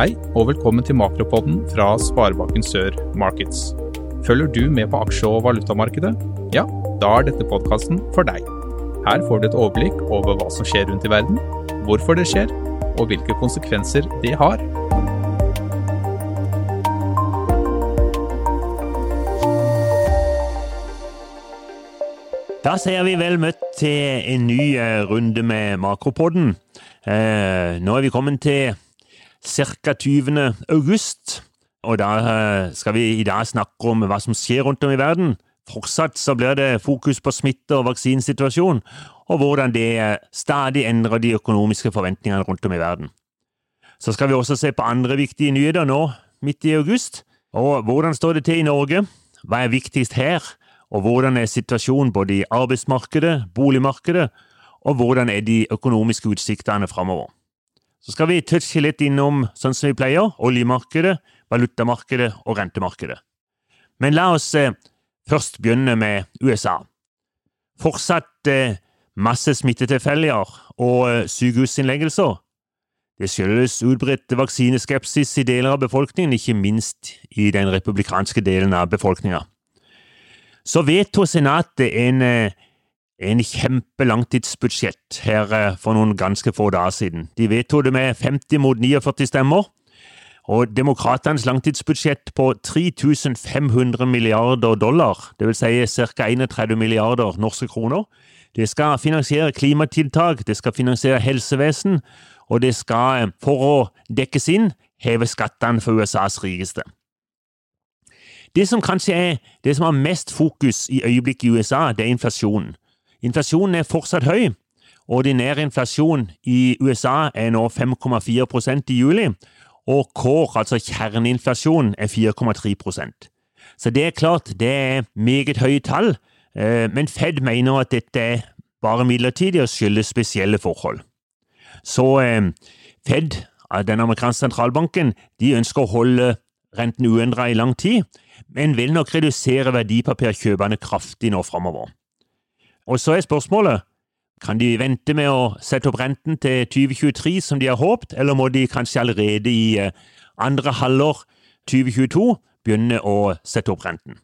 Hei, og velkommen til Makropodden fra Sparebanken Sør Markets. Følger du med på aksje- og valutamarkedet? Ja, da er dette podkasten for deg. Her får du et overblikk over hva som skjer rundt i verden, hvorfor det skjer, og hvilke konsekvenser det har. Da sier vi vel møtt til en ny eh, runde med Makropodden. Eh, nå er vi kommet til ca. 20. august, og da eh, skal vi i dag snakke om hva som skjer rundt om i verden. Fortsatt så blir det fokus på smitte og vaksinesituasjon, og hvordan det eh, stadig endrer de økonomiske forventningene rundt om i verden. Så skal vi også se på andre viktige nyheter nå, midt i august. Og hvordan står det til i Norge? Hva er viktigst her? Og hvordan er situasjonen både i arbeidsmarkedet, boligmarkedet, og hvordan er de økonomiske utsiktene framover? Så skal vi touche litt innom, sånn som vi pleier, oljemarkedet, valutamarkedet og rentemarkedet. Men la oss eh, først begynne med USA. Fortsatt eh, masse smittetilfeller og eh, sykehusinnleggelser. Det skyldes utbredt vaksineskepsis i deler av befolkningen, ikke minst i den republikanske delen av befolkninga. Så vedtok Senatet en en kjempelangtidsbudsjett her eh, for noen ganske få dager siden. De vedtok det med 50 mot 49 stemmer. Og demokratenes langtidsbudsjett på 3500 milliarder dollar, dvs. Si ca. 31 milliarder norske kroner, det skal finansiere klimatiltak, det skal finansiere helsevesen, og det skal, eh, for å dekkes inn, heve skattene for USAs rikeste. Det som kanskje er det som har mest fokus i øyeblikket i USA, det er inflasjonen. Inflasjonen er fortsatt høy. Ordinær inflasjon i USA er nå 5,4% i juli, og core, altså kjerneinflasjon, er 4,3% Så det er klart, det er meget høye tall, eh, men Fed mener at dette er bare midlertidig og skyldes spesielle forhold. Så eh, Fed, den amerikanske sentralbanken, de ønsker å holde renten uendret i lang tid, men vil nok redusere verdipapirkjøpene kraftig nå framover. Og så er spørsmålet kan de vente med å sette opp renten til 2023 som de har håpet, eller må de kanskje allerede i eh, andre halvår 2022 begynne å sette opp renten?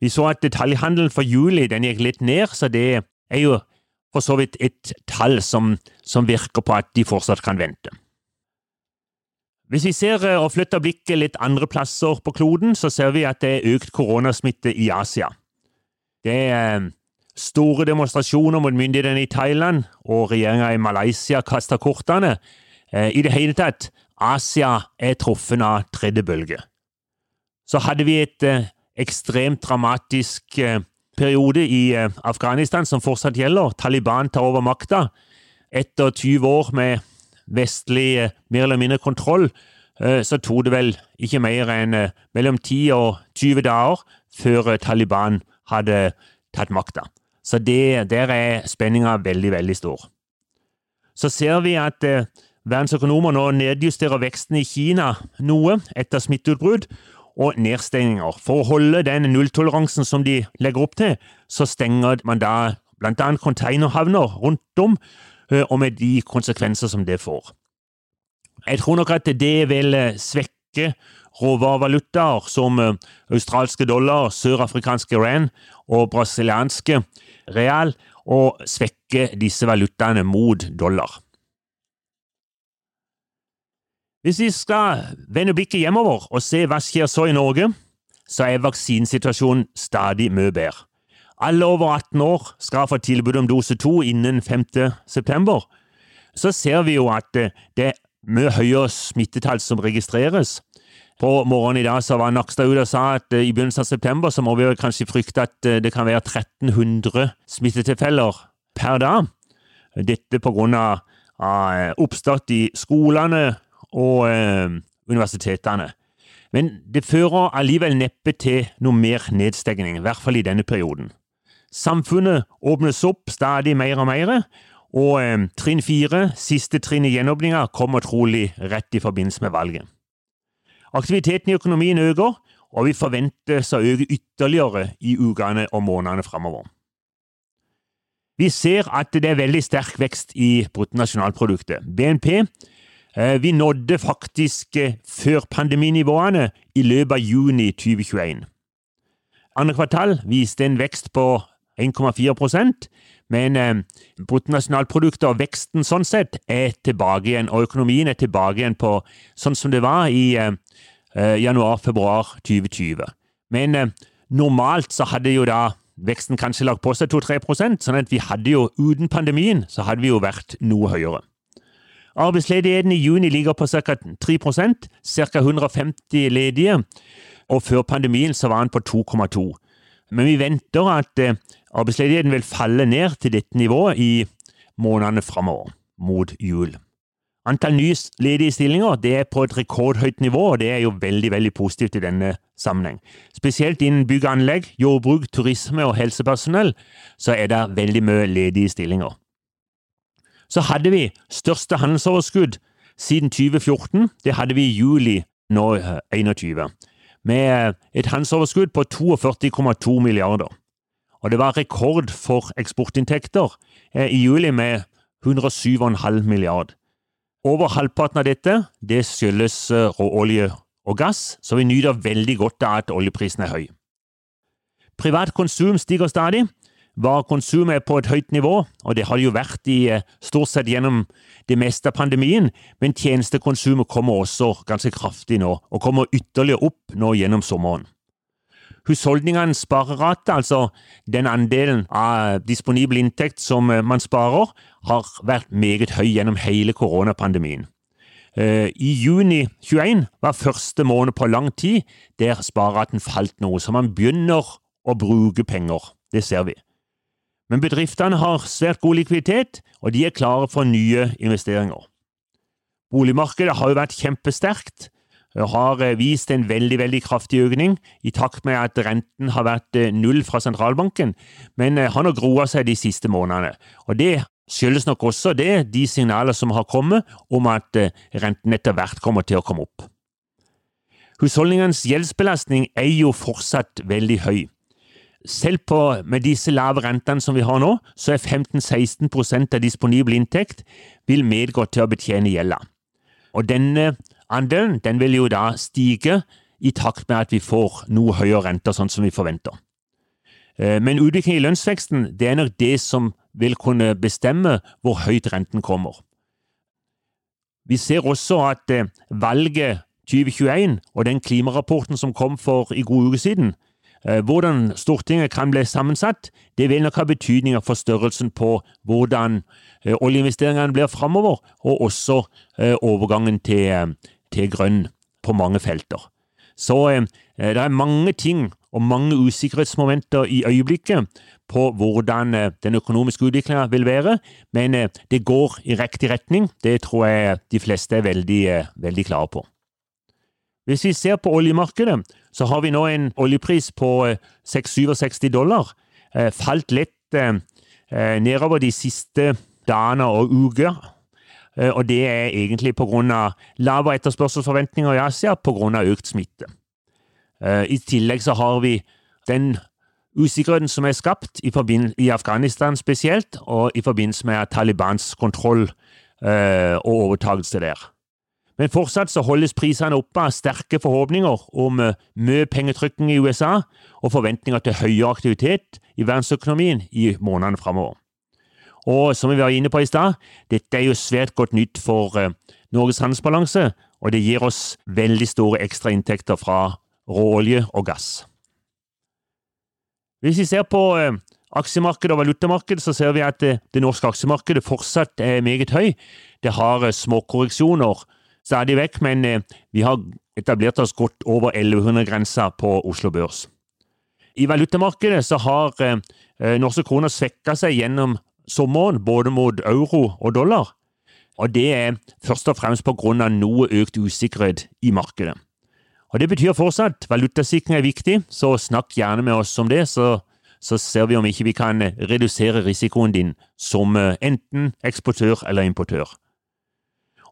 Vi så at detaljhandelen for juli den gikk litt ned, så det er jo for så vidt et tall som, som virker på at de fortsatt kan vente. Hvis vi ser eh, og flytter blikket litt andre plasser på kloden, så ser vi at det er økt koronasmitte i Asia. Det eh, Store demonstrasjoner mot myndighetene i Thailand og regjeringa i Malaysia kaster kortene. Eh, I det hele tatt, Asia er truffet av tredje bølge. Så hadde vi et eh, ekstremt dramatisk eh, periode i Afghanistan som fortsatt gjelder. Taliban tar over makta. Etter 20 år med vestlig mer eller mindre kontroll, så tok det vel ikke mer enn mellom 10 og 20 dager før Taliban hadde tatt makta. Så det, der er spenninga veldig, veldig stor. Så ser vi at eh, verdensøkonomer nå nedjusterer veksten i Kina noe etter smitteutbrudd og nedstengninger. For å holde den nulltoleransen som de legger opp til, så stenger man da annet containerhavner rundt om, eh, og med de konsekvenser som det får. Jeg tror nok at det vil eh, svekke råvarevalutaer som eh, australske dollar, sørafrikanske rand og brasilianske real, og svekke disse valutaene mot dollar. Hvis vi skal vende blikket hjemover og se hva skjer så i Norge, så er vaksinesituasjonen stadig mye bedre. Alle over 18 år skal få tilbud om dose 2 innen 5. september. Så ser vi jo at det er mye høyere smittetall som registreres. På morgenen i dag så var Nakstad ute og sa at eh, i begynnelsen av september så må vi kanskje frykte at eh, det kan være 1300 smittetilfeller per dag. Dette på grunn av, av oppstart i skolene og eh, universitetene. Men det fører allikevel neppe til noe mer nedstengning, i hvert fall i denne perioden. Samfunnet åpnes opp stadig mer og mer, og eh, trinn fire, siste trinn i gjenåpninga, kommer trolig rett i forbindelse med valget. Aktiviteten i økonomien øker, og vi forventes å øke ytterligere i ukene og månedene framover. Vi ser at det er veldig sterk vekst i bruttonasjonalproduktet. BNP Vi nådde faktisk før pandeminivåene i løpet av juni 2021. Andre kvartal viste en vekst på 1,4 men eh, bruttonasjonalproduktet og veksten sånn sett er tilbake igjen, og økonomien er tilbake igjen på sånn som det var i eh, januar-februar 2020. Men eh, normalt så hadde jo da veksten kanskje lagt på seg 2-3% sånn at vi hadde jo uten pandemien så hadde vi jo vært noe høyere. Arbeidsledigheten i juni ligger på ca. 3% ca. 150 ledige, og før pandemien så var den på 2,2. Men vi venter at eh, arbeidsledigheten vil falle ned til dette nivået i månedene framover, mot jul. Antall nye ledige stillinger det er på et rekordhøyt nivå, og det er jo veldig veldig positivt i denne sammenheng. Spesielt innen bygg og anlegg, jordbruk, turisme og helsepersonell så er det veldig mye ledige stillinger. Så hadde vi største handelsoverskudd siden 2014. Det hadde vi i juli nå 21, med et handelsoverskudd på 42,2 milliarder. Og det var rekord for eksportinntekter eh, i juli med 107,5 milliard. Over halvparten av dette det skyldes eh, råolje og gass, så vi nyter veldig godt av at oljeprisen er høy. Privat konsum stiger stadig. Varekonsumet er på et høyt nivå, og det har det jo vært i eh, stort sett gjennom det meste av pandemien, men tjenestekonsumet kommer også ganske kraftig nå, og kommer ytterligere opp nå gjennom sommeren. Husholdningenes sparerate, altså den andelen av disponibel inntekt som eh, man sparer, har vært meget høy gjennom hele koronapandemien. Eh, I juni 21 var første måned på lang tid der spareraten falt noe, så man begynner å bruke penger. Det ser vi. Men bedriftene har svært god likviditet, og de er klare for nye investeringer. Boligmarkedet har jo vært kjempesterkt, har eh, vist en veldig veldig kraftig økning, i takt med at renten har vært eh, null fra sentralbanken, men han har nok roa seg de siste månedene. Og Det skyldes nok også det, de signaler som har kommet om at renten etter hvert kommer til å komme opp. Husholdningenes gjeldsbelastning er jo fortsatt veldig høy. Selv på, med disse lave rentene som vi har nå, så er 15-16 av disponibel inntekt vil medgå til å betjene gjelda. Og denne andelen den vil jo da stige i takt med at vi får noe høyere renter, sånn som vi forventer. Eh, men utviklingen i lønnsveksten det er nok det som vil kunne bestemme hvor høyt renten kommer. Vi ser også at eh, valget 2021 og den klimarapporten som kom for i god uke siden, eh, hvordan Stortinget kan bli sammensatt, det vil nok ha betydning for størrelsen på hvordan oljeinvesteringene blir framover, og også overgangen til til grønn på mange felter. Så eh, det er mange ting og mange usikkerhetsmomenter i øyeblikket på hvordan eh, den økonomiske utviklinga vil være, men eh, det går i riktig retning. Det tror jeg de fleste er veldig, veldig klare på. Hvis vi ser på oljemarkedet, så har vi nå en oljepris på 667 eh, dollar. Falt lett nedover de siste dagene og uker og det er egentlig pga. lave etterspørselsforventninger i Asia pga. økt smitte. Eh, I tillegg så har vi den usikkerheten som er skapt i, i Afghanistan spesielt, og i forbindelse med Talibans kontroll eh, og overtakelse der. Men fortsatt så holdes prisene oppe av sterke forhåpninger om mye pengetrykking i USA og forventninger til høyere aktivitet i verdensøkonomien i månedene framover. Og som vi var inne på i stad, dette er jo svært godt nytt for uh, Norges handelsbalanse, og det gir oss veldig store ekstrainntekter fra råolje og gass. Hvis vi ser på uh, aksjemarkedet og valutamarkedet, så ser vi at uh, det norske aksjemarkedet fortsatt er meget høy. Det har småkorreksjoner stadig vekk, men vi har etablert oss godt over 1100-grensa på Oslo Børs. I valutamarkedet så har norske kroner svekka seg gjennom sommeren, både mot euro og dollar. Og det er først og fremst av noe økt usikkerhet i markedet. Og Det betyr fortsatt valutasikring er viktig, så snakk gjerne med oss om det, så, så ser vi om ikke vi kan redusere risikoen din som eh, enten eksportør eller importør.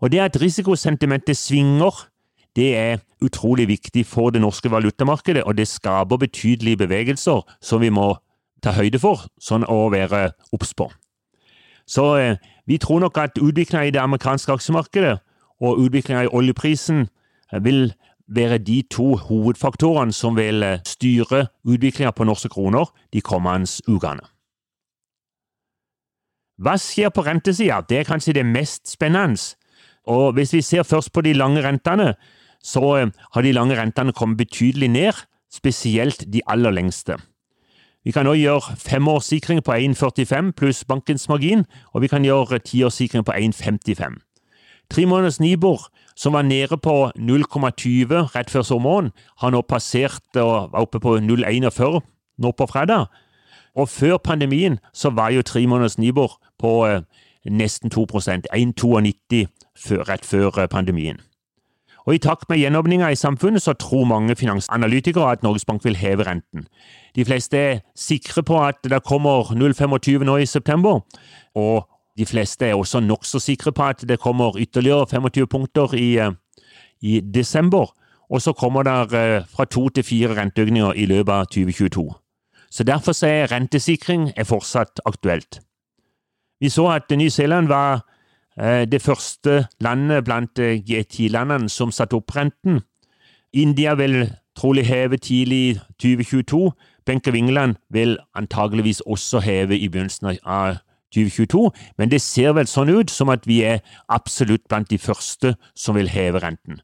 Og Det at risikosentimentet svinger, det er utrolig viktig for det norske valutamarkedet, og det skaper betydelige bevegelser som vi må ta høyde for, sånn å være obs på. Så eh, vi tror nok at utviklingen i det amerikanske aksjemarkedet og utviklinga i oljeprisen vil være de to hovedfaktorene som vil styre utviklinga på norske kroner de kommende ukene. Hva skjer på rentesida? Det er kanskje det mest spennende. Og Hvis vi ser først på de lange rentene, så har de lange rentene kommet betydelig ned, spesielt de aller lengste. Vi kan nå gjøre femårssikring på 1,45 pluss bankens margin, og vi kan gjøre tiårssikring på 1,55. Tre måneders Nibor, som var nede på 0,20 rett før sommeren, har nå passert og var oppe på 0,41 nå på fredag. Og før pandemien så var jo tre måneders Nibor på eh, nesten 2 1,92 rett før eh, pandemien. Og I takt med gjenåpninga i samfunnet så tror mange finansanalytikere at Norges Bank vil heve renten. De fleste er sikre på at det kommer 0,25 nå i september, og de fleste er også nokså sikre på at det kommer ytterligere 25 punkter i, eh, i desember. Og så kommer det eh, fra to til fire renteøkninger i løpet av 2022. Så Derfor er rentesikring er fortsatt aktuelt. Vi så at Ny Zeeland var det første landet blant eh, G10-landene som satte opp renten. India vil trolig heve tidlig 2022. Bank of England vil antageligvis også heve i begynnelsen av 2022, men det ser vel sånn ut som at vi er absolutt blant de første som vil heve renten.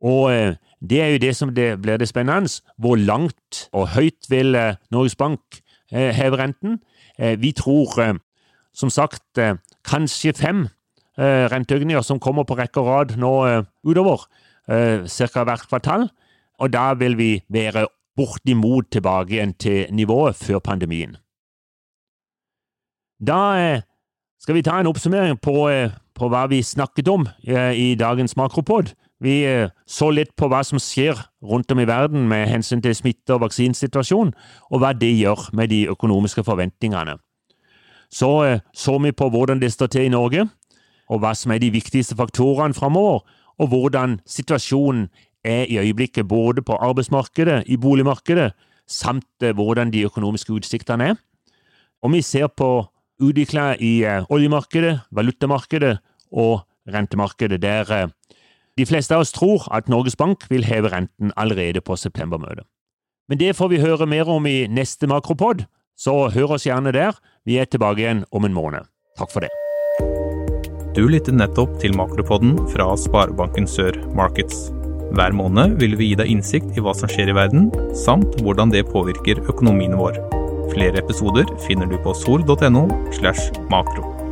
Og eh, det er jo det som det blir det spennende. Hvor langt og høyt vil Norges Bank heve renten? Vi tror, som sagt, kanskje fem eh, renteøkninger som kommer på rekke og rad nå eh, utover, eh, ca. hvert kvartal. Og da vil vi være bortimot tilbake igjen til nivået før pandemien. Da eh, skal vi ta en oppsummering på, eh, på hva vi snakket om eh, i dagens makropod. Vi så litt på hva som skjer rundt om i verden med hensyn til smitte- og vaksinesituasjon, og hva det gjør med de økonomiske forventningene. Så så vi på hvordan det står til i Norge, og hva som er de viktigste faktorene framover, og hvordan situasjonen er i øyeblikket både på arbeidsmarkedet, i boligmarkedet, samt eh, hvordan de økonomiske utsiktene er. Og vi ser på utviklinga i eh, oljemarkedet, valutamarkedet og rentemarkedet, der eh, de fleste av oss tror at Norges Bank vil heve renten allerede på septembermøtet. Men det får vi høre mer om i neste makropod, så hør oss gjerne der. Vi er tilbake igjen om en måned. Takk for det. Du lytter nettopp til Makropodden fra Sparebanken Sør Markets. Hver måned vil vi gi deg innsikt i hva som skjer i verden, samt hvordan det påvirker økonomien vår. Flere episoder finner du på sol.no slash makro.